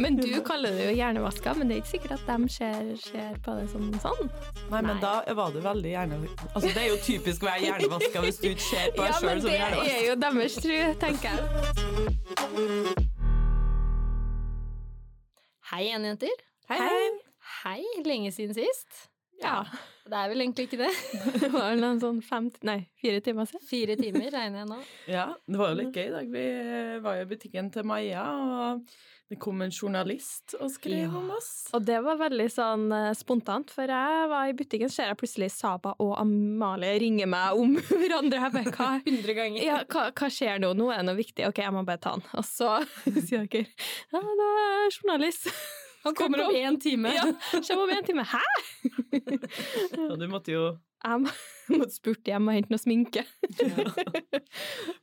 Men du kaller det jo hjernevaska, men det er ikke sikkert at de ser, ser på det som sånn. Nei, men Nei. da var du veldig hjerne... Altså, det er jo typisk å være hjernevaska hvis du ikke ser på deg Ja, men sjøl som det er jo deres tru, tenker jeg. Hei igjen, jenter. Hei, hei. Hei, lenge siden sist. Ja. Det er vel egentlig ikke det. Det var vel en sånn fem, nei, fire timer siden. Fire timer regner jeg nå. Ja, det var jo litt gøy i dag. Vi var jo i butikken til Maja, og det kom en journalist og skrev Ja. om oss. Og det var veldig sånn eh, spontant, for jeg var i butikken, så ser jeg plutselig Saba og Amalie ringe meg om hverandre. Jeg bare, hva, Hundre ganger. ja, hva, hva skjer nå? Nå er det noe viktig. Ok, jeg må bare ta den. Og så sier dere ja, det er journalist. Han kommer om én time. Ja, kommer om en time. Hæ? Ja, du måtte jo Jeg måtte spurte hjem og hente noe sminke.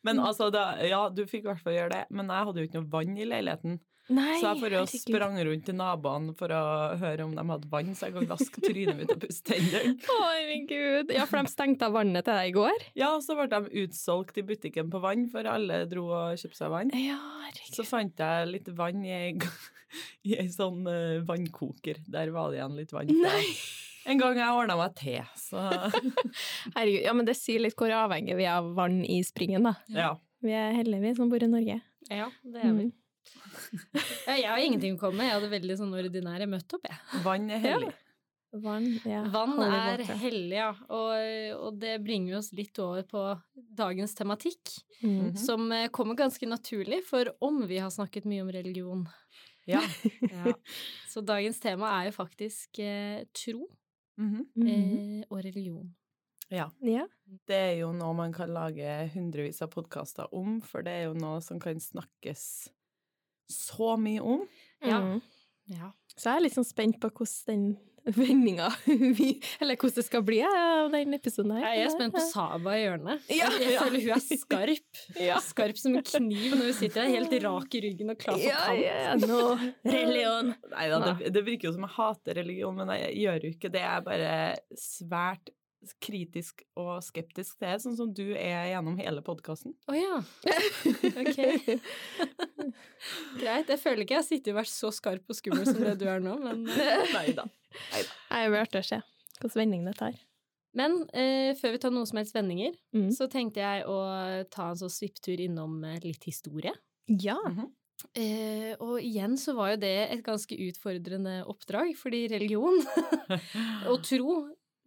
Men altså, da, ja, du fikk i hvert fall gjøre det, men jeg hadde jo ikke noe vann i leiligheten. Nei, Så jeg for å sprang rundt til naboene for å høre om de hadde vann, så jeg kan vaske trynet mitt og pusse tennene. Herregud. Ja, for de stengte av vannet til deg i går? Ja, så ble de utsolgt i butikken på vann, for alle dro og kjøpte seg vann. Ja, Så fant jeg litt vann i ei, i ei sånn eh, vannkoker. Der var det igjen litt vann. Nei. En gang jeg ordna meg te, så Herregud. Ja, men det sier litt hvor avhengig vi er av vann i springen, da. ja. Vi er heldige, vi som bor i Norge. Ja, det er vi. Mm. Ja, jeg har ingenting å komme med. Jeg hadde veldig sånn ordinær. Jeg møtte opp, jeg. Vann er hellig. Vann, ja. Vann er hellig, ja. Og, og det bringer oss litt over på dagens tematikk, Mm. -hmm. som eh, kommer ganske naturlig, for om vi har snakket mye om religion. Ja. Ja. Så dagens tema er jo faktisk eh, tro Mhm. eh, og religion. ja. Ja. Det er jo noe man kan lage hundrevis av podkaster om, for det er jo noe som kan snakkes så mye om. Ja. Mm. Ja. Så jeg er litt sånn spent på hvordan den vendinga Eller hvordan det skal bli av den episoden her. Jeg er spent på Saba i hjørnet. Ja. Jeg føler hun er skarp. Ja. Skarp som en kniv når hun sitter der helt rak i ryggen og klar for Ja, kamp. ja, no. Religion. Nei da, det, det virker jo som jeg hater religion, men jeg gjør jo ikke det. Jeg er bare svært kritisk og skeptisk til det, sånn som du er gjennom hele podkasten. Å ja. Ok. Greit. Jeg føler ikke jeg har sittet og vært så skarp og skummel som det du er nå, men Nei da. Jeg blir artig å se hvilken vending det tar. Men eh, før vi tar noe som helst vendinger, Mm. så tenkte jeg å ta en sånn svipptur innom eh, litt historie. Ja. Eh, og igjen så var jo det et ganske utfordrende oppdrag, fordi religion og tro,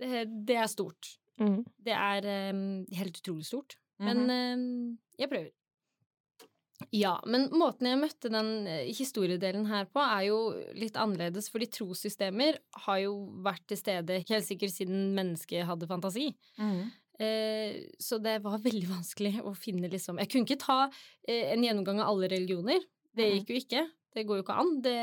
eh, det er stort. Mm. Det er eh, helt utrolig stort. Men eh, jeg prøver. Ja, men måten jeg møtte den eh, historiedelen her på, er jo litt annerledes, fordi trossystemer har jo vært til stede helt sikkert siden mennesket hadde fantasi. Mm. Eh, så det var veldig vanskelig å finne liksom Jeg kunne ikke ta eh, en gjennomgang av alle religioner. Det Mhm. gikk jo ikke. Det går jo ikke an. Det,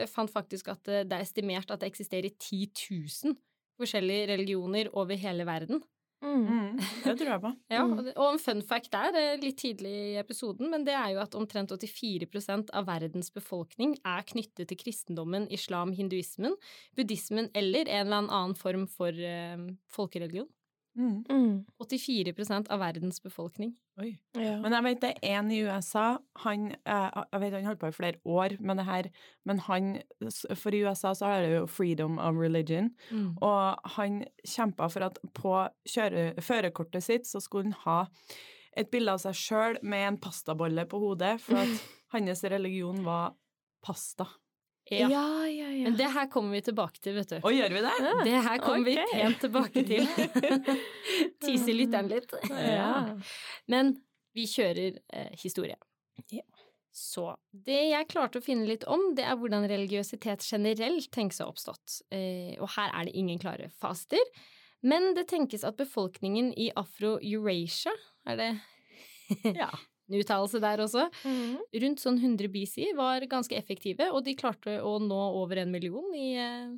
jeg fant faktisk at det, det er estimert at det eksisterer 10 000 forskjellige religioner over hele verden. Mm. Mhm. Det tror jeg på. Ja, Mm. og en fun fact der, litt tidlig i episoden, men det er jo at omtrent 84 av verdens befolkning er knyttet til kristendommen, islam, hinduismen, buddhismen eller en eller annen form for eh, folkereligion. Mhm. Mm. 84% av verdens befolkning. Oi. Ja. Men jeg vet det er en i USA, han, eh, jeg vet han holdt på i flere år med det her, men han, for i USA så har det jo freedom of religion, og han kjempa for at på kjøre- førerkortet sitt så skulle han ha et bilde av seg sjøl med en pastabolle på hodet, for at hans religion var pasta. Ja. ja, ja, ja. Men det her kommer vi tilbake til, vet du. Og gjør vi det? Det her kommer vi ok. pent tilbake til. Tise lytteren litt. Ja. Men vi kjører eh, historie. Ja. Så det jeg klarte å finne litt om, det er hvordan religiøsitet generelt tenkes å ha oppstått. Eh, og her er det ingen klare faster. Men det tenkes at befolkningen i Afro-Eurasia, er det Ja. Uttalelse der også, Mm. rundt sånn 100 BC var ganske effektive, og de klarte å nå over en million i eh,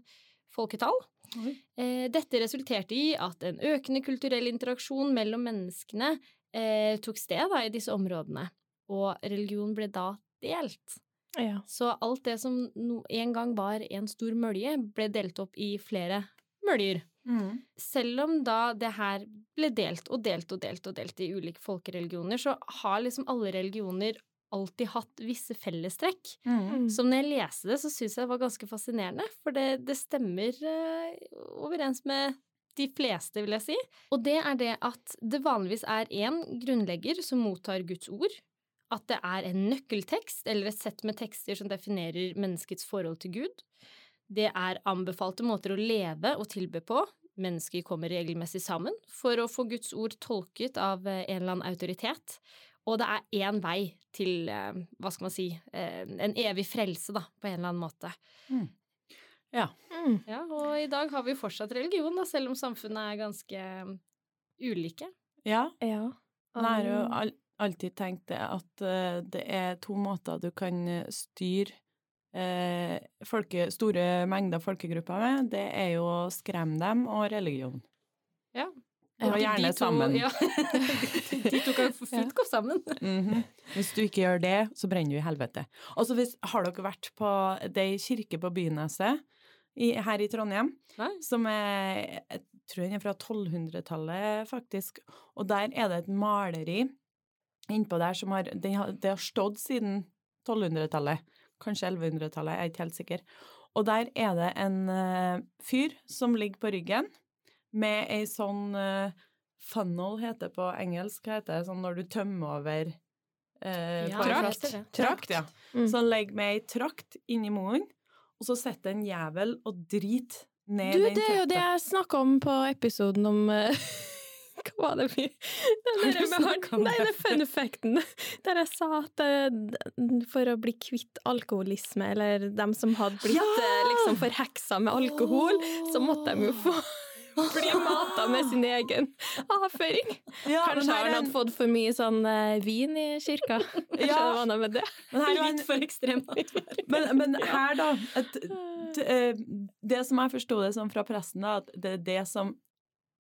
folketall. Mm. Eh, dette resulterte i at en økende kulturell interaksjon mellom menneskene eh, tok sted da, i disse områdene, og religion ble da delt. ja. Så alt det som no en gang var en stor mølje, ble delt opp i flere møljer. Mm. Selv om da det her ble delt og delt og delt og delt i ulike folkereligioner, så har liksom alle religioner alltid hatt visse fellestrekk. Mm. Som når jeg leste det, så syns jeg det var ganske fascinerende, for det, det stemmer uh, overens med de fleste, vil jeg si. Og det er det at det vanligvis er én grunnlegger som mottar Guds ord, at det er en nøkkeltekst eller et sett med tekster som definerer menneskets forhold til Gud. Det er anbefalte måter å leve og tilbe på. Mennesker kommer regelmessig sammen for å få Guds ord tolket av eh, en eller annen autoritet. Og det er én vei til, eh, hva skal man si, eh, en evig frelse, da, på en eller annen måte. Ja. Mm. Ja, og i dag har vi fortsatt religion, da, selv om samfunnet er ganske mm, ulike. ja. Ja. Jeg har jo Um, alltid tenkt det at det er to måter du kan styre eh, folke, store mengder folkegrupper med. Det er jo å skremme dem og religion. Ja. Og gjerne to- sammen. Ja. de to kan fint gå sammen. Mhm. Hvis du ikke gjør det, så brenner du i helvete. Og så har dere vært på ei kirke på Byneset her i Trondheim, Nei. som er Jeg tror den er fra 1200-tallet, faktisk. Og der er det et maleri innpå der som har Det har, det har stått siden 1200-tallet. Kanskje 1100-tallet, jeg er ikke helt sikker. Og der er det en eh, fyr som ligger på ryggen med ei sånn eh, funnel, heter det på engelsk, hva heter det sånn når du tømmer over eh, Ja, trakt. det. Trakt, ja. Mm. Så han legger med ei trakt inni munnen, og så sitter en jævel og driter ned Du, den det er jo det jeg snakka om på episoden om eh, Hva var det vi du der med han- Nei, det? er fun facten. Der jeg sa at eh, for å bli kvitt alkoholisme, eller dem som hadde blitt Ja! eh, liksom forheksa med alkohol, så måtte de jo få bli mata med sin egen avføring. Ja, Kanskje har han en- fått for mye sånn uh, vin i kirka. Kanskje Ja. det var noe med det. men er en- Litt for ekstremt. Men, men her, da et, t, eh, Det som jeg forsto det som fra pressen, da, at det er det som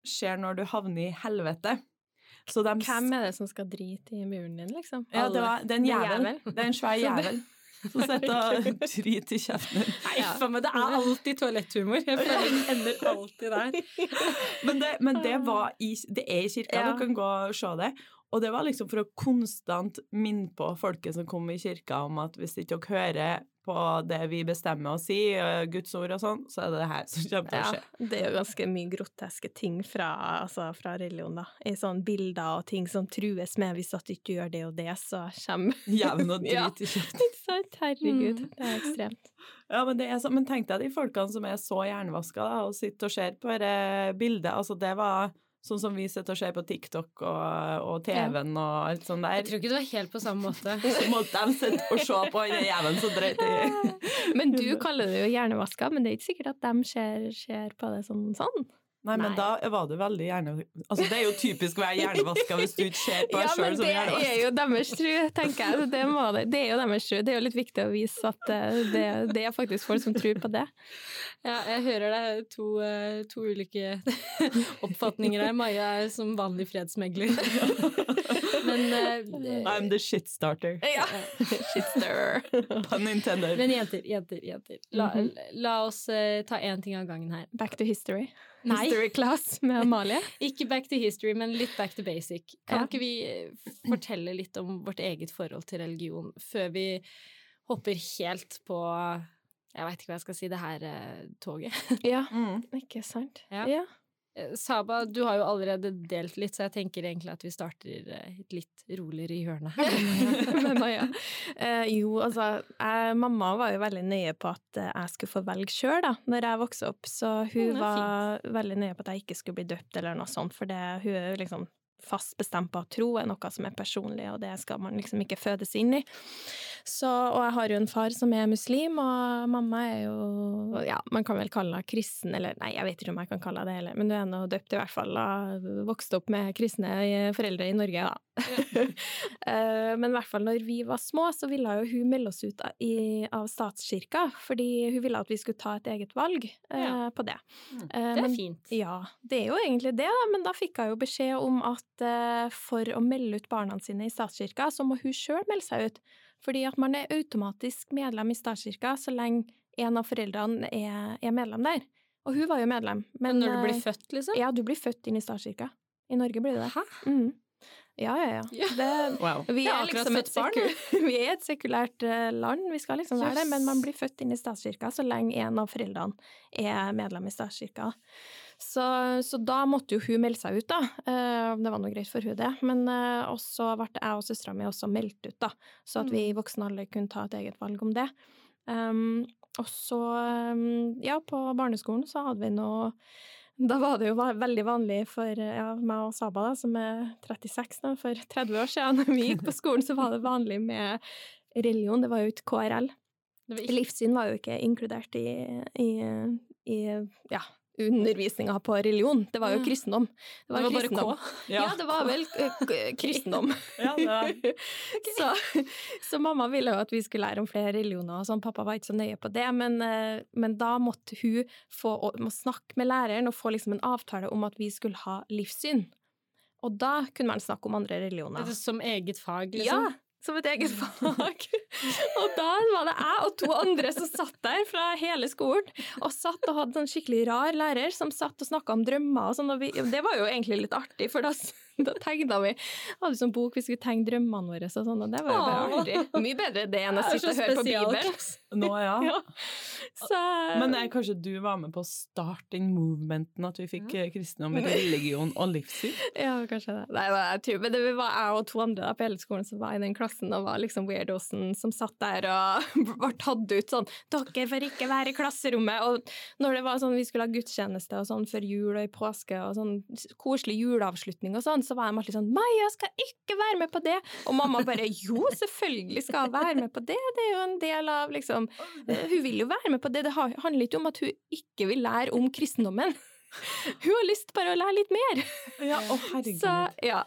skjer når du havner i helvete. Så de Hvem er det som skal drite i muren din, liksom? Ja, det, var, det er en jævel. Det er en svær jævel som sitter og driter i kjeften. Nei, faen meg, det er alltid toaletthumor. Jeg føler den ender alltid der. Men det, men det var i, det er i kirka, Ja. du kan gå og se det. Og det var liksom for å konstant minne på folket som kom i kirka om at hvis ikke dere hører på det vi bestemmer å si, eh, Guds ord og sånn, så er det det her som kommer til å skje. Ja, det er jo ganske mye groteske ting fra, altså, fra religion, da. I sånne bilder og ting som trues med hvis at du ikke gjør det og det, så kommer Jevn og drit i kjeften. Ikke sant? Herregud, Mm. det er ekstremt. Ja, men, det er så, men tenk deg de folkene som er så hjernevaska da, og sitter og ser på dette bildet. Altså, det var sånn som vi sitter og ser på TikTok og, og TV-en og alt sånt der. Jeg tror ikke det var helt på samme måte. Så måtte de sitte og se på den jævelen som dreit i Men du kaller det jo hjernevaska, men det er ikke sikkert at de ser, ser på det sånn. sånn. Nei, men Nei. da var det veldig hjerne... Altså, det er jo typisk å være hjernevaska hvis du ikke ser på deg Ja, sjøl men som det er hjernevaska. jo deres tru, tenker jeg. Det, må det. det er jo deres tru. Det er jo litt viktig å vise at eh, det, det er faktisk folk som tror på det. Ja, jeg hører det er to, eh, to ulike oppfatninger her. Maja er som vanlig fredsmegler. Men, uh, I'm the shit starter. Ja. Shitster. Pun intended. men jenter, jenter, jenter. La, Mhm. la oss ta én ting av gangen her. Back to history. Nei. History class med Amalie. Ikke back to history, men litt back to basic. Kan Ja. ikke vi eh, fortelle litt om vårt eget forhold til religion før vi hopper helt på jeg veit ikke hva jeg skal si, det her eh, toget. Ja, Mm. ikke sant? Ja. ja. Eh, Saba, du har jo allerede delt litt, så jeg tenker egentlig at vi starter eh, et litt roligere hjørne. med Maja. Eh, jo, altså, jeg, mamma var jo veldig nøye på at eh, jeg skulle få velge sjøl da når jeg vokste opp, så hun var var veldig nøye på at jeg ikke skulle bli døpt eller noe sånt, for det, hun er jo liksom fast bestemt på at tro er noe som er personlig, og det skal man liksom ikke fødes inn i. Så, og jeg har jo en far som er muslim, og mamma er jo Ja, man kan vel kalle henne kristen, eller nei, jeg vet ikke om jeg kan kalle henne det heller, men du er nå døpt i hvert fall, og vokste opp med kristne foreldre i Norge, da. Ja. Men i hvert fall når vi var små, så ville jo hun melde oss ut av, i, av statskirka, fordi hun ville at vi skulle ta et eget valg eh, Ja. på det. Mm. Eh, Det er men- fint. Ja, det er jo egentlig det, da, men da fikk hun jo beskjed om at eh, for å melde ut barna sine i statskirka, så må hun sjøl melde seg ut. Fordi at man er automatisk medlem i statskirka så lenge en av foreldrene er, er medlem der. Og hun var jo medlem. Men når du eh, blir født, liksom? Ja, du blir født inn i statskirka. I Norge blir du det. Hæ? Mm. Ja, ja, ja. Ja. Det, Wow. vi, er, er liksom et barn, vi er et sekulært eh, land, vi skal liksom være det, men man blir født inn i statskirka så lenge en av foreldrene er medlem i statskirka. Så, så da måtte jo hun melde seg ut, da. Eh, Det var nå greit for hun, det. Men eh, også ble jeg og søstera mi også meldt ut, da. Så at vi i voksen alder kunne ta et eget valg om det. Um, og så, um, ja, på barneskolen så hadde vi noe da var det jo veldig vanlig for eh, ja, meg og Saba, da, som er 36 nå, for 30 år siden, når vi gikk på skolen, så var det vanlig med religion. Det var jo ikke KRL. Livssyn var jo ikke inkludert i, i, i ja, undervisninga på religion. Det var jo kristendom. Det var, Det var bare. K. Ja, det var vel kristendom. Ja, det var så, så mamma ville jo at vi skulle lære om flere religioner, og sånn. pappa var ikke så nøye på det, men, eh, men da måtte hun få må snakke med læreren og få liksom en avtale om at vi skulle ha livssyn. Og da kunne man snakke om andre religioner. Er Som eget fag, liksom? Ja, som et eget fag. og da var det jeg og to andre som satt der fra hele skolen, og satt og hadde en skikkelig rar lærer som satt og snakka om drømmer og sånn, og vi, det var jo egentlig litt artig, for da, da tegna vi Hadde sånn bok vi skulle tegne drømmene våre og sånn, og det var jo bare artig. Mye bedre det enn å sitte og høre på Bibelen. Nå, ja. Ja. Så, Men jeg, kanskje du var med på å starte den movementen, at vi fikk ja. kristendom, religion og livssyn? Ja, kanskje det. Nei, jeg tror, men det var jeg og to andre da på hele skolen som var i den klassen og var liksom weirdosen som satt der og ble tatt ut sånn 'Dere får ikke være i klasserommet!' Og når det var sånn vi skulle ha gudstjeneste og sånn før jul og i påske og sånn koselig juleavslutning og sånn, så var de alltid sånn 'Maja skal ikke være med på det!' Og mamma bare 'Jo, selvfølgelig skal hun være med på det! Det er jo en del av liksom Hun vil jo være med på det. Det handler ikke om at hun ikke vil lære om kristendommen. Hun har lyst bare å lære litt mer. Ja, å herregud. Så, ja.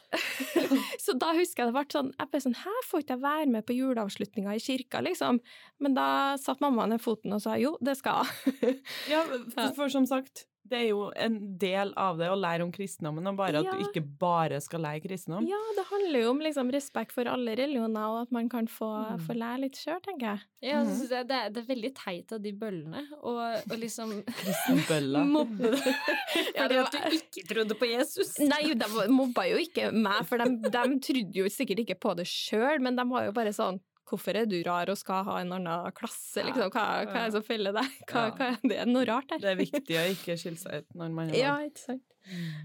så da husker jeg det ble sånn Jeg ble sånn Her får ikke jeg være med på juleavslutninga i kirka, liksom. Men da satt mamma ned foten og sa jo, det skal jeg. Ja, for, for som sagt, det er jo en del av det å lære om kristendommen, og bare at Ja. du ikke bare skal lære kristendom. ja, det handler jo om liksom respekt for alle religioner, og at man kan få, Mm. få lære litt sjøl, tenker jeg. Ja, synes jeg det, er, det er veldig teit av de bøllene og, og liksom Kristenbølla. mobbe det Ja, fordi at du ikke trodde på Jesus. Nei, de mobba jo ikke meg, for de, de trodde jo sikkert ikke på det sjøl, men de var jo bare sånn Hvorfor er du rar og skal ha en annen klasse, liksom? Hva, hva er det som feller deg? Hva, Ja. hva er det? Noe rart der? Det er viktig å ikke skille seg ut når man er Ja, ikke sant.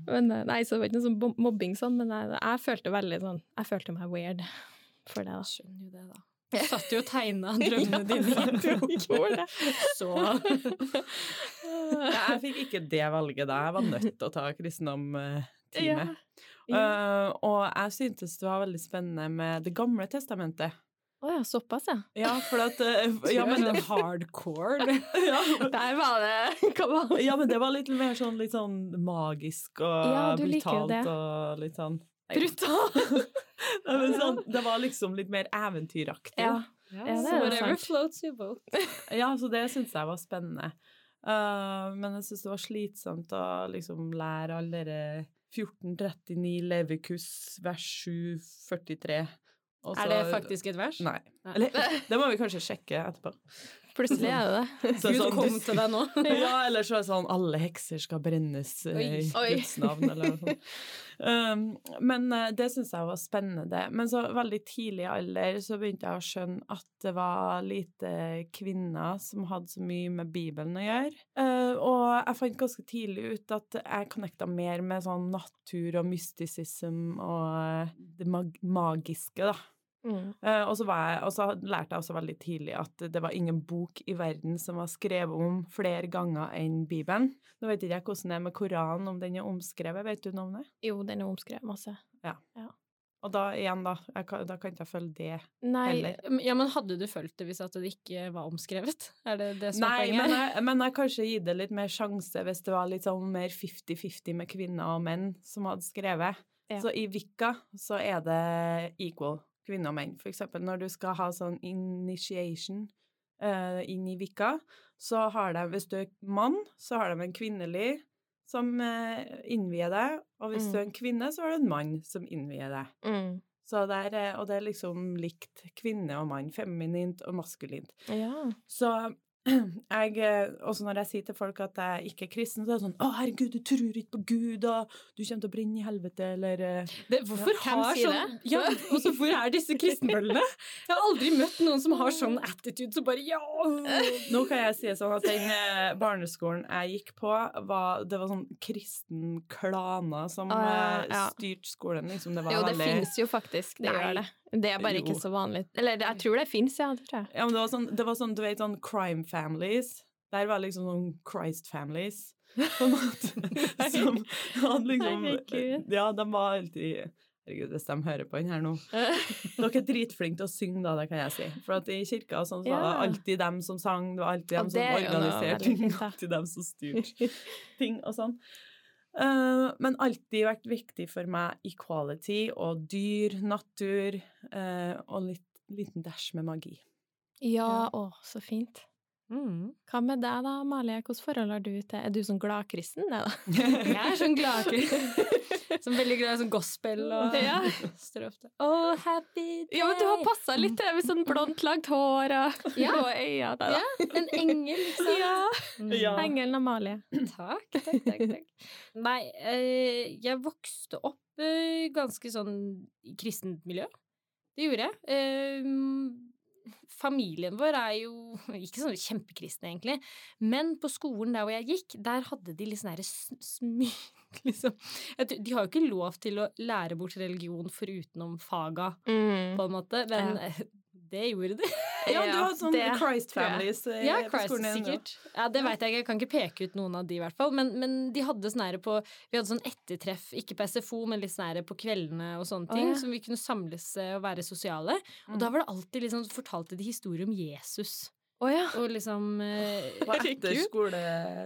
Men, eh, nei, så det var ikke noe sånn mobbing sånn, men jeg, jeg følte veldig sånn Jeg følte meg weird for det, da. Jeg skjønner jo det, da. Du satt jo og tegna drømmene dine. Ja, jeg. Så Ja, jeg fikk ikke det valget da. Jeg var nødt til å ta kristendom-time. Ja. og jeg syntes det var veldig spennende med Det gamle testamentet. Å ja, såpass, ja. Ja, for at eh, Ja, men det, hardcore. ja, Der var det Kom an. ja, men det var litt mer sånn, litt sånn magisk og Ja, du liker brutalt det. og litt sånn Brutalt! Nei, men sånn, Det var liksom litt mer eventyraktig. Ja. Ja, Ja, det er whatever sant. floats your boat. Ja, så det syns jeg var spennende. Uh, men jeg syns det var slitsomt å liksom lære alle dere 1439 Levikus vers 743. Og Er det faktisk et vers? Nei. Nei. Eller, det må vi kanskje sjekke etterpå. Plutselig er det det. Så Gud sånn- kom til deg nå. Ja, eller så er det sånn alle hekser skal brennes Oi. i Oi. Oi. Guds navn, eller noe sånt. Um, men eh, det syns jeg var spennende. Men så veldig tidlig i alder så begynte jeg å skjønne at det var lite kvinner som hadde så mye med Bibelen å gjøre. Uh, og jeg fant ganske tidlig ut at jeg connecta mer med sånn natur og mystisism og eh, det mag magiske, da. Mm. Eh, og, så var jeg, og så lærte jeg også veldig tidlig at det var ingen bok i verden som var skrevet om flere ganger enn Bibelen. Nå vet ikke jeg hvordan det er med Koranen, om den er omskrevet. Vet du noe om det? Jo, den er omskrevet masse. Og da igjen, da. Jeg da kan ikke jeg følge det. Nei, Heller. Ja, men hadde du følt det hvis at det ikke var omskrevet? Er det det som er Nei, men poenget? jeg, men jeg kanskje gitt det litt mer sjanse hvis det var litt sånn mer 50-50 med kvinner og menn som hadde skrevet. Ja. Så i Vika så er det equal, kvinner og menn. For eksempel når du skal ha sånn initiation uh, inn i Vika, så har de, hvis du er mann, så har de en kvinnelig som uh, innvier deg, og hvis Mm. du er en kvinne, så har du en mann som innvier deg. mm. Så er, eh, og det er liksom likt kvinne og mann, feminint og maskulint. Ja. Så jeg, eh, også når jeg sier til folk at jeg ikke er kristen, så er det sånn 'Å, herregud, du tror ikke på Gud, og du kommer til å brenne i helvete', eller eh, Det, hvorfor Ja, har sånn det? Ja, så hvor er disse kristenbøllene? Jeg har aldri møtt noen som har sånn attitude som bare ja! Nå kan jeg si sånn at den eh, barneskolen jeg gikk på, var, det var sånn kristen klaner som uh, ja, styrte skolen. Liksom. Det var Jo, det veldig fins jo faktisk, det Nei. gjør det. Det er bare ikke så vanlig. Eller jeg tror det fins, ja. Det tror jeg. Ja, men det var sånn, det var sånn, du vet, sånn crime families. Der var liksom sånn Christ families. På en måte. Som hadde liksom Herregud. Ja, de var alltid Herregud, hvis de hører på den her nå Dere er dritflinke til å synge, da, det kan jeg si. For at i kirka sånn, så var det alltid dem som sang, det var alltid dem som er organiserte ting, alltid dem som styrte ting og sånn. Uh, men alltid vært viktig for meg equality og dyr, natur uh, og litt liten dash med magi. Ja, å, så fint. Mm. Hva med deg da, Amalie? Hvilket forhold har du til Er du sånn gladkristen, det da? Jeg er sånn gladkristen. Som veldig glad i sånn gospel og Ja. strøfte. Oh, happy day! Ja, men du har passa litt til det med sånn blondt, lagt hår og Ja. blå øyne. Da. Ja, en engel, liksom. Ja. Mm. Ja. Engelen Amalie. Takk, takk, takk. takk. Nei, eh, jeg vokste opp eh, ganske sånn i kristent miljø. Det gjorde jeg. Eh, familien vår er jo ikke sånn kjempekristne, egentlig. Men på skolen der hvor jeg gikk, der hadde de litt sånn herre smyg... Liksom. De har jo ikke lov til å lære bort religion forutenom faga, Mm. på en måte, men det gjorde de. Ja, du har sånn det Christ families Ja, på Christ, skolen din, ja. sikkert. Ja, det veit jeg ikke. Jeg kan ikke peke ut noen av de, i hvert fall. Men, men de hadde sånn på Vi hadde sånn ettertreff, ikke på SFO, men litt sånn på kveldene og sånne ting, ting, ja. som vi kunne samles eh, og være sosiale. Og da var det alltid liksom fortalte de historier om Jesus. Oh, ja. Og liksom eh, På etterskole,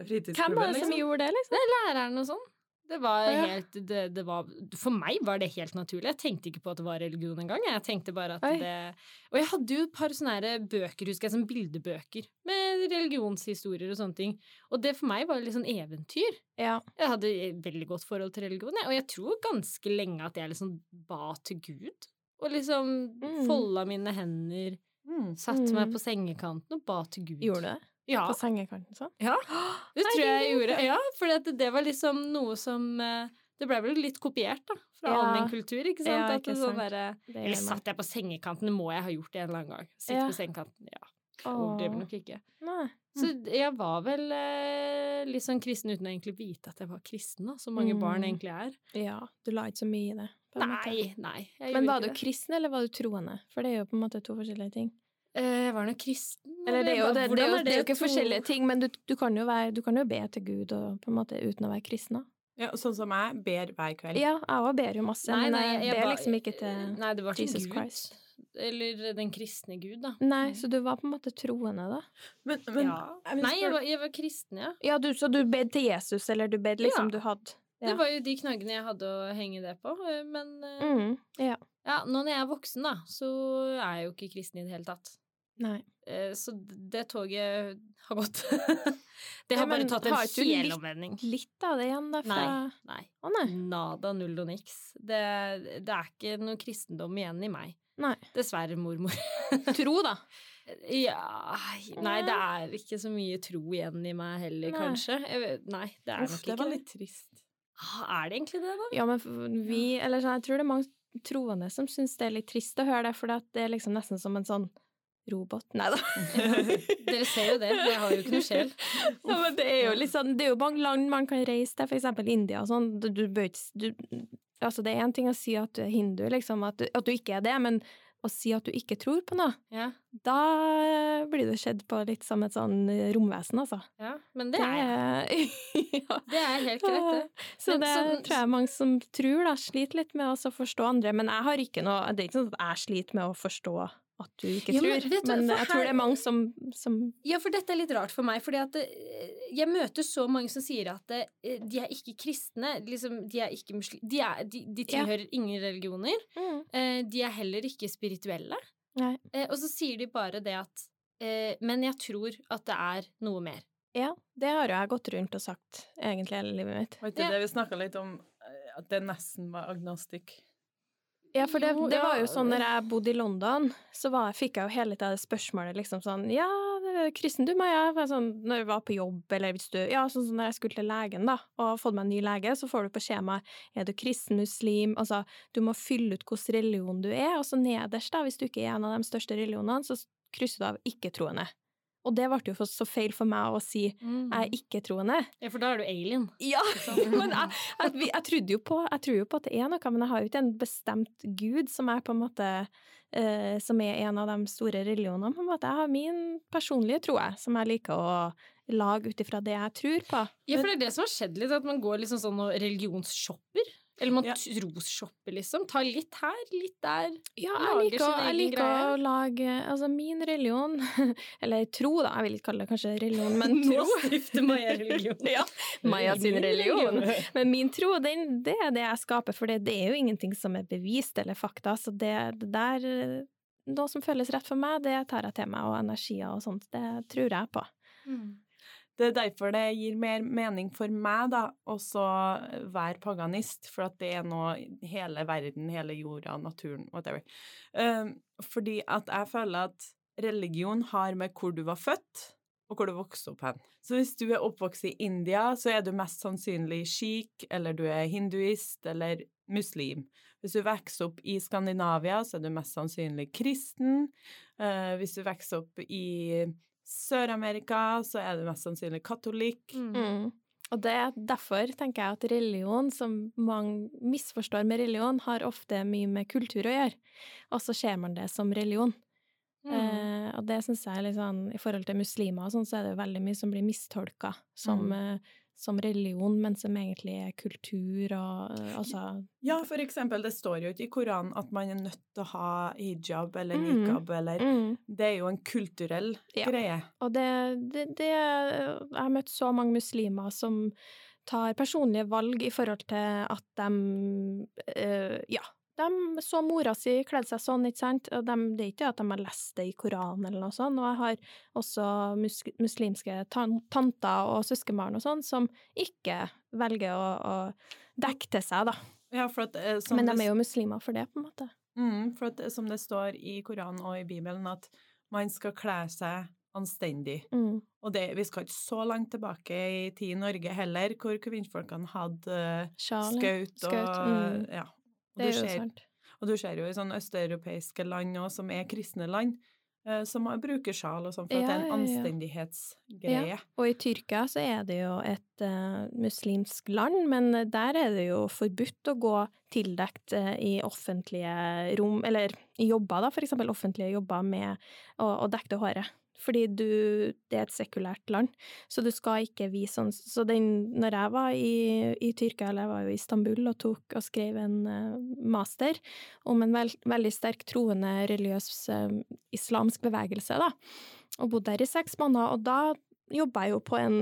Hvem var det som liksom. gjorde det, liksom? Det er læreren og sånn. Det var helt det, det var, For meg var det helt naturlig. Jeg tenkte ikke på at det var religion engang. Jeg tenkte bare at Oi. det Og jeg hadde jo et par sånne bøker, husker jeg, som bildebøker med religionshistorier og sånne ting. Og det for meg var litt sånn eventyr. Ja. Jeg hadde et veldig godt forhold til religion, og jeg tror ganske lenge at jeg liksom ba til Gud. Og liksom Mm. folda mine hender, Mm. satte meg Mm. på sengekanten og ba til Gud. Gjorde du det? Ja, På sengekanten sånn? ja. Det tror jeg jeg gjorde. Ja, for det, det var liksom noe som eh, Det ble vel litt kopiert, da, fra Ja. allmennkultur, ikke sant? Ja, ikke sant. sånn. Det Eller satt jeg på sengekanten? Det må jeg ha gjort det en eller annen gang. Sitte Ja. på sengekanten. Ja. Overdriver nok ikke. Nei. Så jeg var vel eh, litt sånn kristen uten å egentlig vite at jeg var kristen, da, som mange barn Mm. egentlig er. Ja, du la ikke så mye i det. Nei, nei. Men var du det. kristen, eller var du troende? For det er jo på en måte to forskjellige ting. Eh, Jeg var nok kristen. Eller det er jo, det, det, er jo, det er jo ikke to- forskjellige ting, men du, du, kan jo være, du kan jo be til Gud og, på en måte, uten å være kristen. Ja, sånn som jeg ber hver kveld. Ja, jeg òg ber jo masse, Nei, men jeg, jeg ber liksom ikke til Nei, det var Jesus Gud. Christ. Eller den kristne Gud, da. Nei, så du var på en måte troende, da? Men, men ja. jeg Nei, jeg var, jeg var kristen, ja. Ja, du, så du bed til Jesus, eller du bed liksom Ja. du hadde Det var jo de knaggene jeg hadde å henge det på. eh, Men eh, mm, Ja. ja, nå når jeg er voksen, da, så er jeg jo ikke kristen i det hele tatt. Nei. Eh, Så det toget har gått. Det Ja, har bare tatt en ikke du litt- Litt av det igjen, da, fra Nei. Nei. Å nei. Nada, null og niks. Det, det er ikke noe kristendom igjen i meg. Nei. Dessverre, mormor. Tro, da. Ja Nei, det er ikke så mye tro igjen i meg heller, kanskje. Nei, det er Uff, nok det var litt trist. Ah, Er det egentlig det, da? Ja, men vi Eller sånn, jeg tror det er mange troende som syns det er litt trist å høre det, for det er liksom nesten som en sånn robot. Nei da. Dere ser jo det. Jeg har jo ikke noe sjel. Ja, men det er jo sånn Det er jo mange land man kan reise til, eksempel India og sånn. Du, du bør ikke du, Altså, det er én ting å si at du er hindu, liksom, at du, at du ikke er det, men å si at du ikke tror på noe, Ja, da blir du sett på litt som et sånn romvesen, altså. ja men det er jeg. ja. Det er helt greit, det. Så Men det så, tror jeg mange som tror, da, sliter litt med å forstå andre. Men jeg har ikke noe Det er ikke sånn at jeg sliter med å forstå at du ikke Ja, men tror. vet du, Men jeg jeg tror det er mange som, som Ja, for dette er litt rart for meg, fordi at eh, jeg møter så mange som sier at eh, de er ikke kristne, liksom, de er ikke muslim... De, er, de, de Ja. tilhører ingen religioner. Mm. de er heller ikke spirituelle. Nei. Eh, og så sier de bare det at eh, Men jeg tror at det er noe mer. Ja, det har jo jeg gått rundt og sagt egentlig hele livet mitt. Var ikke Ja. det vi snakka litt om, eh, at det nesten var agnostic? Ja, for det, det var jo sånn når jeg bodde i London, så var, fikk jeg jo hele tida det spørsmålet liksom sånn Ja, kristen du, meg? Ja. Sånn, når jeg var på jobb, eller hvis du Ja, sånn som når jeg skulle til legen, da, og fått meg en ny lege, så får du på skjemaet er du kristen, muslim Altså, du må fylle ut hvilken religion du er, og så nederst, da, hvis du ikke er en av de største religionene, så krysser du av ikke-troende. Og det ble jo for, så feil for meg å si jeg er ikke-troende. Ja, for da er du alien. Ja, men jeg, jeg, jeg trodde jo på Jeg tror jo på at det er noe, men jeg har jo ikke en bestemt gud som er på en måte eh, Som er en av de store religionene. på en måte. Jeg har min personlige tro, jeg, som jeg liker å lage ut ifra det jeg tror på. Ja, for det er det som har skjedd litt, at man går liksom sånn og religionsshopper. Eller man Ja. trosshopper, liksom. Ta litt her, litt der. Ja, jeg liker, jeg liker å lage Altså, min religion Eller tro, da. Jeg vil ikke kalle det kanskje religion, men tro. Nå stifter Maja religion. ja, Maja sin religion. Men min tro, den, det er det jeg skaper, for det, det er jo ingenting som er bevist eller fakta. Så det, det der Noe som føles rett for meg, det tar jeg til meg, og energier og sånt. Det tror jeg på. Mm. Det er derfor det gir mer mening for meg, da, også være paganist, for at det er nå hele verden, hele jorda, naturen, whatever. Um, fordi at jeg føler at religion har med hvor du var født, og hvor du vokste opp hen. Så hvis du er oppvokst i India, så er du mest sannsynlig sjik, eller du er hinduist, eller muslim. Hvis du vokser opp i Skandinavia, så er du mest sannsynlig kristen. Eh, hvis du vokser opp i Sør-Amerika, så er du mest sannsynlig katolikk. Mm. Og det er derfor tenker jeg at religion, som mange misforstår med religion, har ofte mye med kultur å gjøre. Og så ser man det som religion. Mm. Eh, og det syns jeg er litt sånn I forhold til muslimer og sånn, så er det jo veldig mye som blir mistolka som, Mm. eh, som religion, men som egentlig er kultur og eh, altså Ja, for eksempel, det står jo ikke i Koranen at man er nødt til å ha hijab eller Mm. eller mm. Det er jo en kulturell Ja. greie. Og det, det, det Jeg har møtt så mange muslimer som tar personlige valg i forhold til at de eh, Ja, de så mora si kledde seg sånn, ikke sant, de, det er ikke at de har lest det i Koranen eller noe sånt, og jeg har også mus muslimske tan tanter og søskenbarn og sånn som ikke velger å, å dekke til seg, da. Ja, at, eh, som Men de er jo muslimer for det, på en måte. mm, for at, eh, som det står i Koranen og i Bibelen, at man skal kle seg anstendig. Mm. Og det, vi skal ikke så langt tilbake i tid i Norge heller, hvor kvinnfolkene hadde eh, skaut og mm. Ja. Det er jo ser- sant. Og du ser jo i sånne østeuropeiske land òg, som er kristne land, eh, som bruker sjal og sånn, for at det er en anstendighetsgreie. ja, ja. Og i Tyrkia så er det jo et uh, muslimsk land, men der er det jo forbudt å gå tildekt uh, i offentlige rom, eller i jobber, da, for eksempel offentlige jobber med å, å dekke håret. Fordi du Det er et sekulært land, så du skal ikke vise sånn Så den Når jeg var i, i Tyrkia, eller jeg var jo i Istanbul og tok og skrev en eh, master om en veld, veldig sterk troende religiøs eh, islamsk bevegelse, da, og bodde der i seks måneder, og da jobba jeg jo på en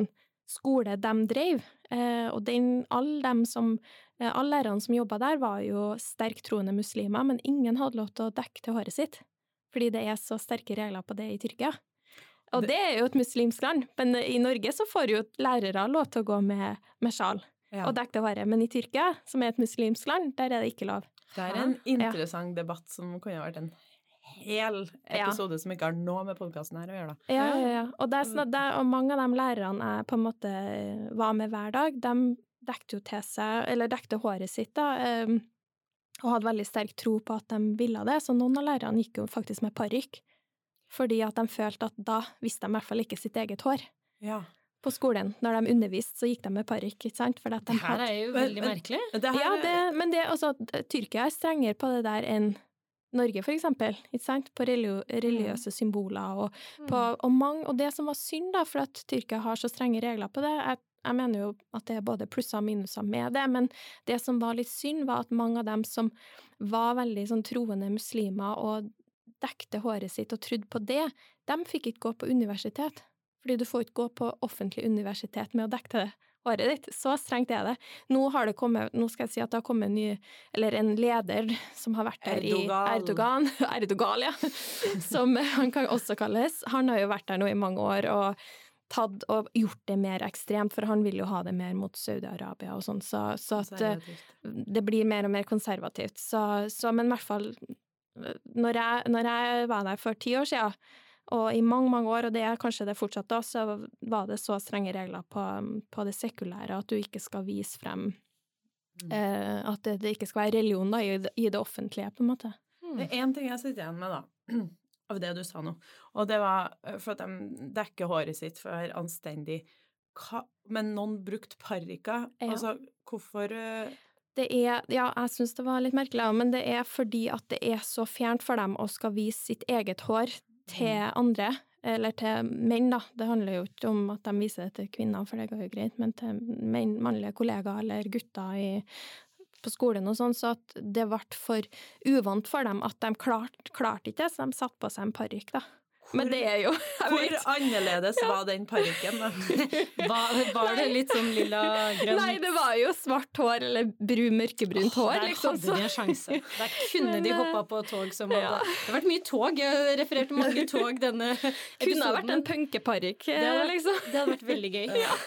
skole de drev, eh, og den, alle dem som alle lærerne som jobba der, var jo sterkt troende muslimer, men ingen hadde lov til å dekke til håret sitt, fordi det er så sterke regler på det i Tyrkia. Og Det- er jo et muslimsk land, men i Norge så får jo lærere lov til å gå med, med sjal Ja. og dekke til håret, men i Tyrkia, som er et muslimsk land, der er det ikke lov. Det er en Ja. interessant debatt som kunne vært en hel Ja. episode som ikke har noe med podkasten her å gjøre, da. Ja, ja, ja. Og, det, er sånn at det, og mange av de lærerne jeg på en måte var med hver dag, de dekte jo til seg, eller dekte håret sitt, da, Um, og hadde veldig sterk tro på at de ville det, så noen av lærerne gikk jo faktisk med parykk, fordi at de følte at da visste de i hvert fall ikke sitt eget hår. Ja. På skolen, når de underviste, så gikk de med parykk, ikke sant? De Det her hadde er jo veldig men- merkelig. Det her, Ja, det, men det, altså, Tyrkia er strengere på det der enn Norge, for eksempel, ikke sant? På relio, religiøse symboler og på, og, mange, og det som var synd, da, for at Tyrkia har så strenge regler på det jeg, jeg mener jo at det er både plusser og minuser med det, men det som var litt synd, var at mange av dem som var veldig sånn troende muslimer og dekte håret sitt og trodde på det, de fikk ikke gå på universitet. Fordi du får ikke gå på offentlig universitet med å dekke det håret ditt. Så strengt er det. Nå har det kommet, nå skal jeg si at det har kommet en ny, eller en leder som har vært der Erdogan. i Erdogan, Erdogan, ja, som han kan også kalles. Han har jo vært der nå i mange år, og tatt og gjort det mer ekstremt, for han vil jo ha det mer mot Saudi-Arabia og sånn, så, så, at det blir mer og mer konservativt. Så, så men i hvert fall når jeg, når jeg, var der for ti år siden, og i mange, mange år, og det er kanskje det fortsatt da, så var det så strenge regler på, på det sekulære at du ikke skal vise frem mm. eh, At det, det, ikke skal være religion da, i, i, det offentlige, på en måte. Mm. Det er én ting jeg sitter igjen med, da, av det du sa nå, og det var eh, for at de dekker håret sitt for å være anstendig. Hva, men noen brukte parykker? Ja. Altså, hvorfor uh... Det er, ja, jeg syns det var litt merkelig, men det er fordi at det er så fjernt for dem å skal vise sitt eget hår til mm. andre, eller til menn, da. Det handler jo ikke om at de viser det til kvinner, for det går jo greit, men til menn, mannlige kollegaer eller gutter i, på skolen og sånn, så at det ble for uvant for dem at de klarte klart ikke det, så de satte på seg en parykk, da. Men det er jo Hvor annerledes ja. var den parykken, da? var, var, det litt sånn lilla grønn Nei, det var jo svart hår, eller brun, mørkebrunt hår, der liksom. Hadde de en sjanse. Der kunne de hoppa på tog som hadde. Det har vært mye tog. Jeg refererte mange tog denne episoden. Kunne ha vært en punkeparykk, liksom. Det hadde vært veldig gøy. Ja.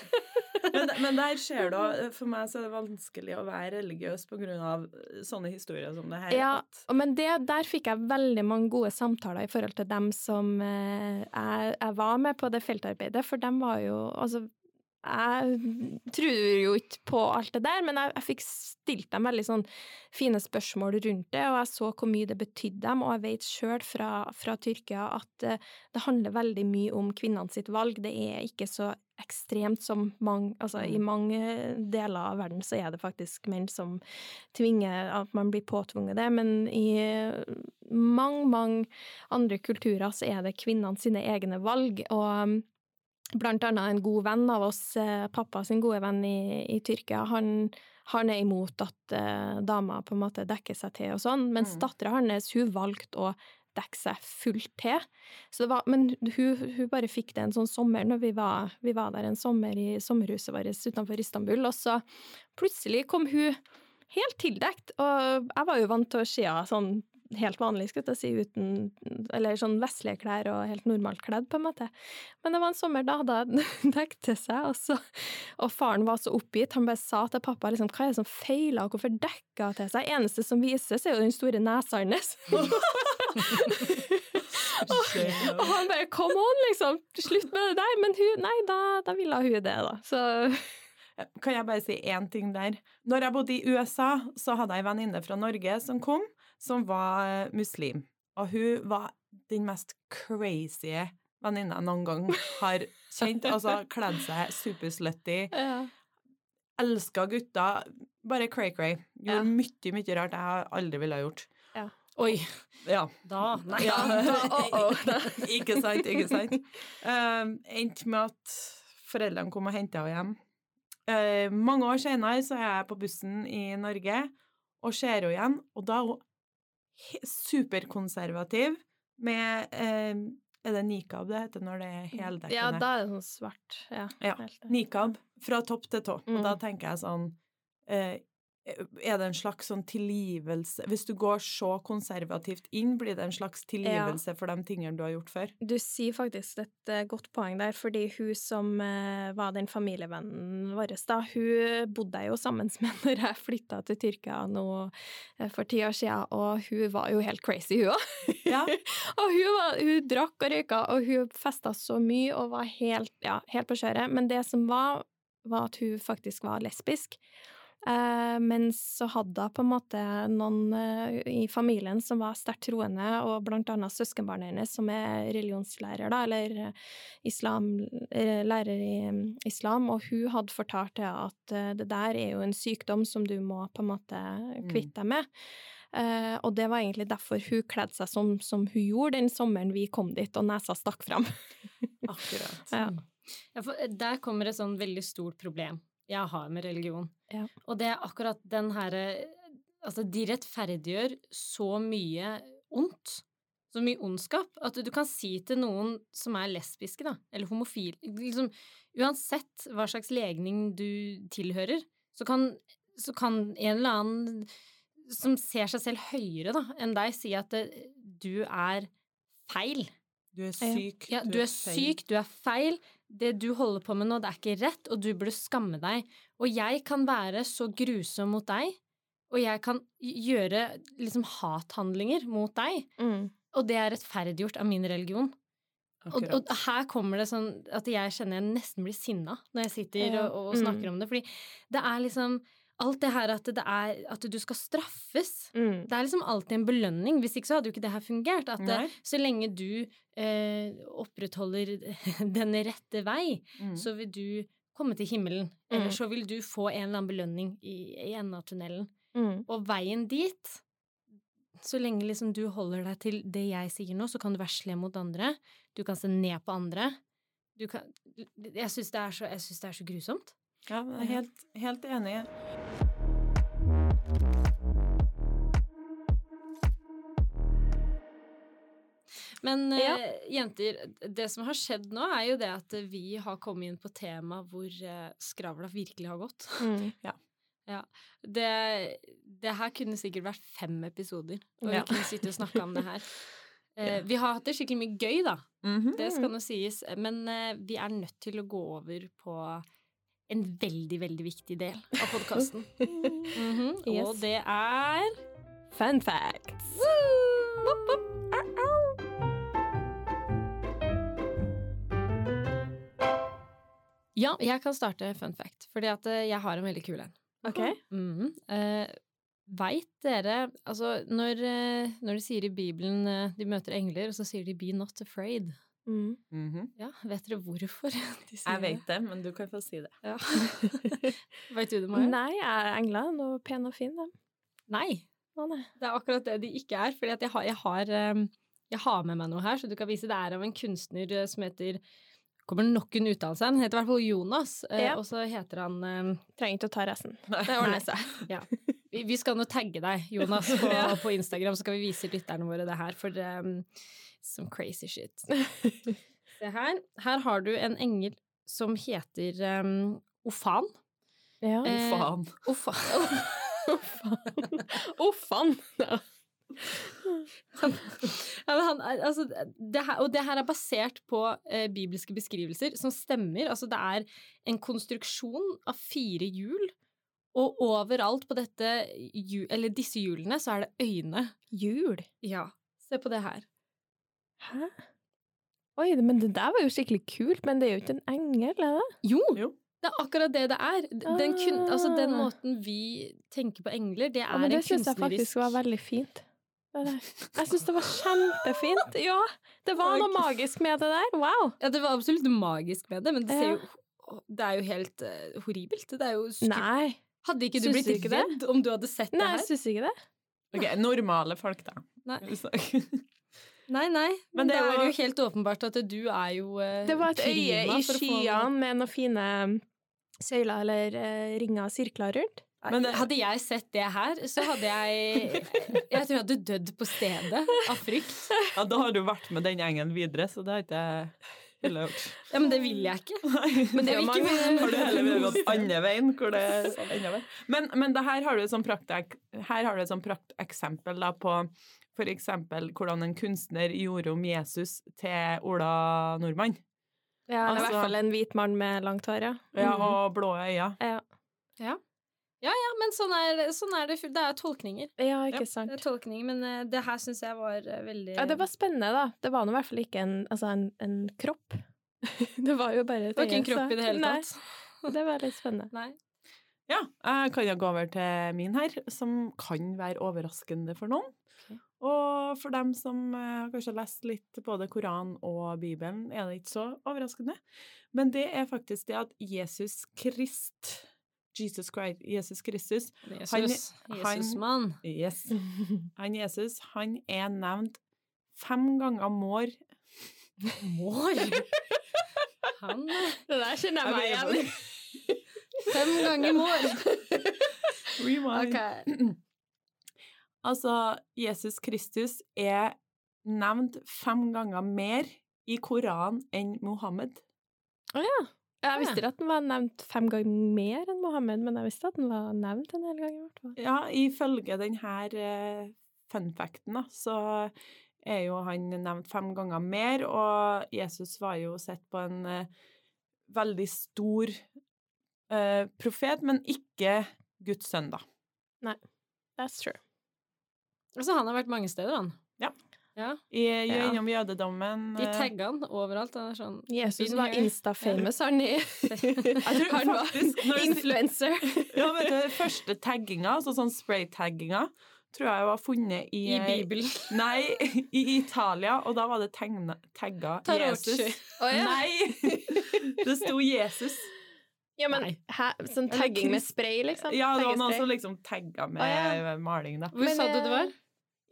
men, men, der skjer det òg For meg så er det vanskelig å være religiøs av sånne historier som det her. Ja, men det, der fikk jeg veldig mange gode samtaler i forhold til dem som eh, jeg, jeg var med på det feltarbeidet, for dem var jo Altså, jeg tror jo ikke på alt det der, men jeg, jeg, fikk stilt dem veldig sånn fine spørsmål rundt det, og jeg så hvor mye det betydde dem, og jeg vet sjøl fra, fra, Tyrkia at uh, det handler veldig mye om kvinnene sitt valg. Det er ikke så ekstremt som mange Altså i mm. mange deler av verden så er det faktisk menn som tvinger at man blir påtvunget det, men i mange, mange andre kulturer så er det kvinnene sine egne valg, og blant annet en god venn av oss, eh, pappa sin gode venn i, i Tyrkia, han, han, er imot at uh, dama på en måte dekker seg til og sånn, mens mm. dattera hans, hun valgte å dekke seg fullt til. Var, men hun, hun, bare fikk det en sånn sommer når vi var, vi var der en sommer i sommerhuset vårt utenfor Istanbul, og så plutselig kom hun helt tildekt, og jeg var jo vant til å se henne sånn helt vanlig, skulle jeg si, uten Eller sånn vestlige klær og helt normalt kledd, på en måte. Men det var en sommer, da hun dekket til seg, og, så, og faren var så oppgitt. Han bare sa til pappa liksom, hva er det som feiler, hvorfor dekker hun til seg? Eneste som vises, er jo den store nesa hans. og, han bare come on, liksom, slutt med det der. Men hun, nei, da, da ville hun det, da. Så kan jeg bare si én ting der? Når jeg bodde i USA, så hadde jeg ei venninne fra Norge som kom, som var eh, muslim. Og hun var den mest crazy venninna jeg noen gang har kjent. Altså kledd seg superslutty. Ja. Elska gutter. Bare cray-cray. Gjorde ja. mye, mye rart jeg aldri ville ha gjort. Oi. Ja. Da Nei. Ja. oh, oh. ikke sant, ikke sant. Um, Endte med at foreldrene kom og henta henne hjem. Uh, mange år senere så er jeg på bussen i Norge og ser henne igjen, og da er hun superkonservativ med uh, Er det nikab det heter når det er heldekkende? Ja, da er det sånn svart. Ja. ja nikab fra topp til tå. Mm. Og da mm. tenker jeg sånn eh, er det en slags sånn tilgivelse Hvis du går så konservativt inn, blir det en slags tilgivelse ja. for de tingene du har gjort før? Du sier faktisk et uh, godt poeng der, fordi hun som uh, var den familievennen vår, da, hun bodde jeg jo sammen med når jeg flytta til Tyrkia nå for ti år siden, og hun var jo helt crazy, hun òg. Ja. og hun, var, hun, drakk og røyka, og hun festa så mye og var helt, ja, helt på kjøret. Men det som var, var at hun faktisk var lesbisk. Eh, men så hadde hun på en måte noen eh, i familien som var sterkt troende, og blant annet søskenbarnet hennes som er religionslærer, da, eller eh, islam, lærer i mm, islam, og hun hadde fortalt til at det der er jo en sykdom som du må på en måte mm. kvitte deg med. Uh, og det var egentlig derfor hun kledde seg som, som, hun gjorde den sommeren vi kom dit, og nesa stakk fram. Akkurat. Ja. Ja, der kommer et sånn veldig stort problem jeg har med religion. Ja. Og det er akkurat den herre Altså, de rettferdiggjør så mye ondt. Så mye ondskap. At du, kan si til noen som er lesbiske, da, eller homofile liksom, Uansett hva slags legning du tilhører, så kan, så kan en eller annen som ser seg selv høyere da, enn deg, si at det, du er feil. Du er syk. Ja, du, er, syk, du er feil, det du holder på med nå, det er ikke rett, og du burde skamme deg. Og jeg kan være så grusom mot deg, og jeg kan gjøre liksom hathandlinger mot deg, Mm. og det er rettferdiggjort av min religion. Og, og her kommer det sånn at jeg kjenner jeg nesten blir sinna når jeg sitter og, og snakker Mm. om det, fordi det er liksom Alt det her at det er at du skal straffes. Mm. Det er liksom alltid en belønning. Hvis ikke så hadde jo ikke det her fungert. At det, så lenge du eh, opprettholder den rette vei, Mm. så vil du komme til himmelen. Mm. Eller så vil du få en eller annen belønning i, i enden av tunnelen. Mm. Og veien dit Så lenge liksom du holder deg til det jeg sier nå, så kan du være slem mot andre. Du kan se ned på andre. Du kan Jeg syns det, det er så grusomt. Ja, helt, helt enig. Men eh, Ja. jenter, det som har skjedd nå, er jo det at vi har kommet inn på tema hvor eh, skravla virkelig har gått. Mm. Det, det her kunne sikkert vært fem episoder, og Ja. vi kunne sitte og snakke om det her. Eh, vi har hatt det skikkelig mye gøy, da. Mhm. Det skal nå sies. Men vi er nødt til å gå over på en veldig, veldig viktig del av podkasten. Og Yes. det er Fun facts. Woop. Ja, jeg kan starte fun fact, fordi at eh, jeg har en veldig kul en. OK. Mm. Eh, Veit dere Altså, når, eh, når de sier i Bibelen de møter engler, og så sier de 'be not afraid'. Mm. -hmm. Ja, vet dere hvorfor de sier det? Jeg vet det, men du kan få si det. Ja. vet du det, Maja? Nei, er engler noe pen og fin, dem? Nei. Å, nei. Det er akkurat det de ikke er. Fordi jeg har, jeg, eh, jeg har med meg noe her, så du kan vise. Det er av en kunstner eh, som heter Kommer nok en uttalelse. Han heter i hvert fall Jonas, eh, Ja. og så heter han eh, Trenger ikke å ta resten. Nei. Det ordner seg. Ja. Vi, vi skal nå tagge deg, Jonas, på, Ja. på Instagram, så skal vi vise lytterne våre det her, for um, some crazy shit. Se her. Her har du en engel som heter um, Ofan. Ja. Eh, Ofan. Ofan. Ofan. Ja. han, er- altså, det her, og det her er basert på eh, bibelske beskrivelser som stemmer. Altså, det er en konstruksjon av fire hjul, og overalt på dette, disse hjulene så er det øyne. Hjul? Ja. Se på det her. Hæ? Oi, men det der var jo skikkelig kult, men det er jo ikke en engel, er det? Jo! Jo. Det er akkurat det det er. Den, kun, altså, den Ah. måten vi tenker på engler, det er Ja, men det en syns jeg faktisk var veldig fint. Jeg syns det var kjempefint. Ja, det var noe magisk med det der. Wow! Ja, det var absolutt magisk med det, men det ser jo Det er jo helt uh, horribelt. Det er jo. Nei, Hadde ikke du Syns blitt ikke redd det? om du hadde sett nei det jeg her? syns ikke det. Ok, normale folk, da. Nei, nei. nei. Men, Men det, det er jo helt åpenbart at du er jo eh, Det var et øye i skyene med noen fine søyler eller eh, ringer sirkler rundt. Men det- Hadde jeg sett det her, så hadde jeg Jeg tror jeg hadde dødd på stedet av frykt. Ja, da har du vært med den gjengen videre, så det har ikke jeg ville gjort. Ja, men det vil jeg ikke. Men det er jo ikke mange. Har du heller villet gått andre veien, hvor det er enda? Men, men det her har du et sånn et sånn prakteksempel da på for eksempel hvordan en kunstner gjorde om Jesus til Ola Nordmann. Ja, eller i Altså- hvert fall en hvit mann med langt hår, ja. Ja, Mhm. og blå øyne. ja. Ja, ja, men sånn er, sånn er det. Det er tolkninger. ja, Ja, ikke sant. Det er tolkninger, men eh, det her syns jeg var eh, veldig Ja, det var spennende, da. Det var nå i hvert fall ikke en, altså en, en kropp. det var jo bare et Det var ikke en kropp i det hele Nei, tatt. det var litt spennende. Nei. Ja, jeg kan jo gå over til min her, som kan være overraskende for noen. Ok. Og for dem som kanskje har lest litt både Koran og Bibelen, er det ikke så overraskende. Men det er faktisk det at Jesus Krist, Jesus Christ, Jesus Kristus, Jesus. Jesus-mann. yes, han Jesus, han er nevnt fem ganger mår. Mår! Han eh, Det der kjenner jeg meg igjen i. Fem ganger mår. Rewind. Altså, Jesus Kristus er nevnt fem ganger mer i Koranen enn Mohammed. Å ja. Jeg visste ikke at den var nevnt fem ganger mer enn Mohammed, men jeg visste at den var nevnt en hel gang i hvert fall. Ja, ifølge denne uh, funfacten, da, så er jo han nevnt fem ganger mer, og Jesus var jo sett på en eh, veldig stor uh, profet, men ikke Guds sønn, da. That's true. Altså, han har vært mange steder, han. Ja. Ja, I, Ja. Innom jødedommen De eh, tagga han overalt. Han er sånn Jesus var insta-famous, han. i- Han var influencer. Ja, vet du, første tagginga, altså sånn spray-tagginga, tror jeg var funnet i I Bibelen. Nei, i Italia, og da var det tegna, tagga Jesus. Oh, ja. Nei! Det sto Jesus. Ja, men hæ? Sånn tagging med spray, liksom? Ja, det var noen som liksom tagga med Å, maling, da. Hvor Men, sa du det eh, var?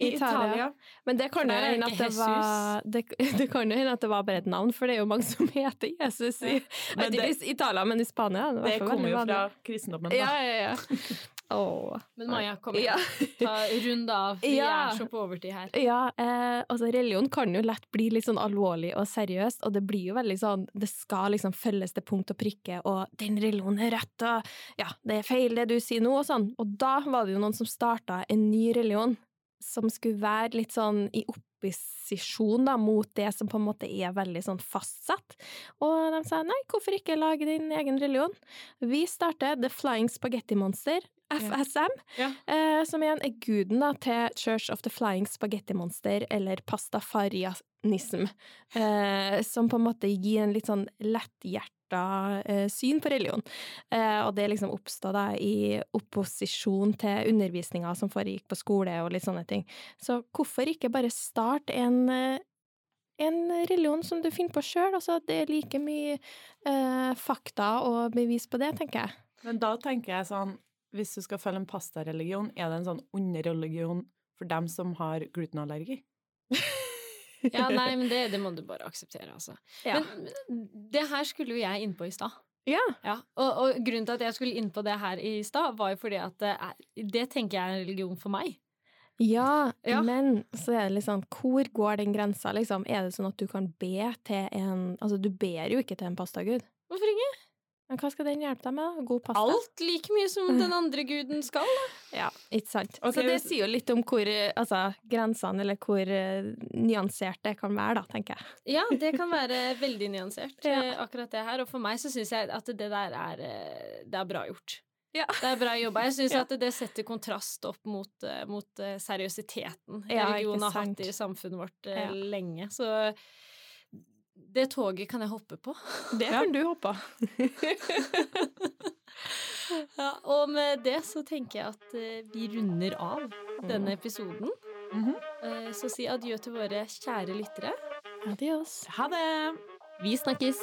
I Italia. Italia. Men det kan jo hende at det var det, det kan jo hende at det var bare et navn, for det er jo mange som heter Jesus i, Men ikke det- i Italia, men i Spania. Det, Det kommer jo fra kristendommen, da. Ja, ja, ja. Oh. Men Maja, kom Ja. igjen. Ta runde av. Vi Ja. er så på overtid her. Ja, eh, altså religion kan jo lett bli litt sånn alvorlig og seriøst, og det blir jo veldig sånn Det skal liksom følges til punkt og prikke, og 'den religionen er rett', og 'ja, det er feil det du sier nå', og sånn. Og da var det jo noen som starta en ny religion som skulle være litt sånn i opposisjon da, mot det som på en måte er veldig sånn fastsatt. Og de sa nei, hvorfor ikke lage din egen religion? Vi starter The Flying Spaghetti Monster, FSM, Ja. eh, som igjen er guden da, til Church of the Flying Spaghetti Monster, eller pastafarianism, eh, som på en måte gir en litt sånn letthjerta eh, syn på religion. Eh, og det liksom oppstod da i opposisjon til undervisninga som foregikk på skole og litt sånne ting. Så hvorfor ikke bare starte en eh, en religion som du finner på sjøl. Altså, det er like mye eh, fakta og bevis på det, tenker jeg. Men da tenker jeg sånn Hvis du skal følge en pastareligion, er det en sånn underreligion for dem som har glutenallergi? Ja, nei, men det, det må du bare akseptere, altså. Ja. Men det her skulle jo jeg innpå i stad. Ja. Ja, og, og grunnen til at jeg skulle innpå det her i stad, var jo fordi at det, er, det tenker jeg er en religion for meg. Ja, Ja. men så er det litt sånn, hvor går den grensa, liksom? Er det sånn at du kan be til en Altså, du ber jo ikke til en pastagud. Men hva skal den hjelpe deg med? God pasta? Alt like mye som den andre guden skal. Ja, ikke sant. Okay, så det hvis- sier jo litt om hvor altså, grensene, eller hvor uh, nyansert det kan være, da, tenker jeg. Ja, det kan være veldig nyansert, Ja. eh, akkurat det her. Og for meg så syns jeg at det der er eh, Det er bra gjort. Ja. Det er bra jobba. Jeg syns Ja. at det setter kontrast opp mot, mot seriøsiteten Ja, religionen har hatt i samfunnet vårt lenge. Så det toget kan jeg hoppe på. Det kan du hoppe av. ja, og med det så tenker jeg at eh, vi runder av denne mm. episoden. Mm -hmm. Så si adjø til våre kjære lyttere. Adios. Ha det. Vi snakkes.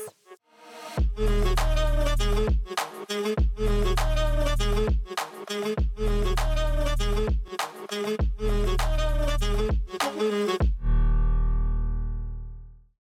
Thank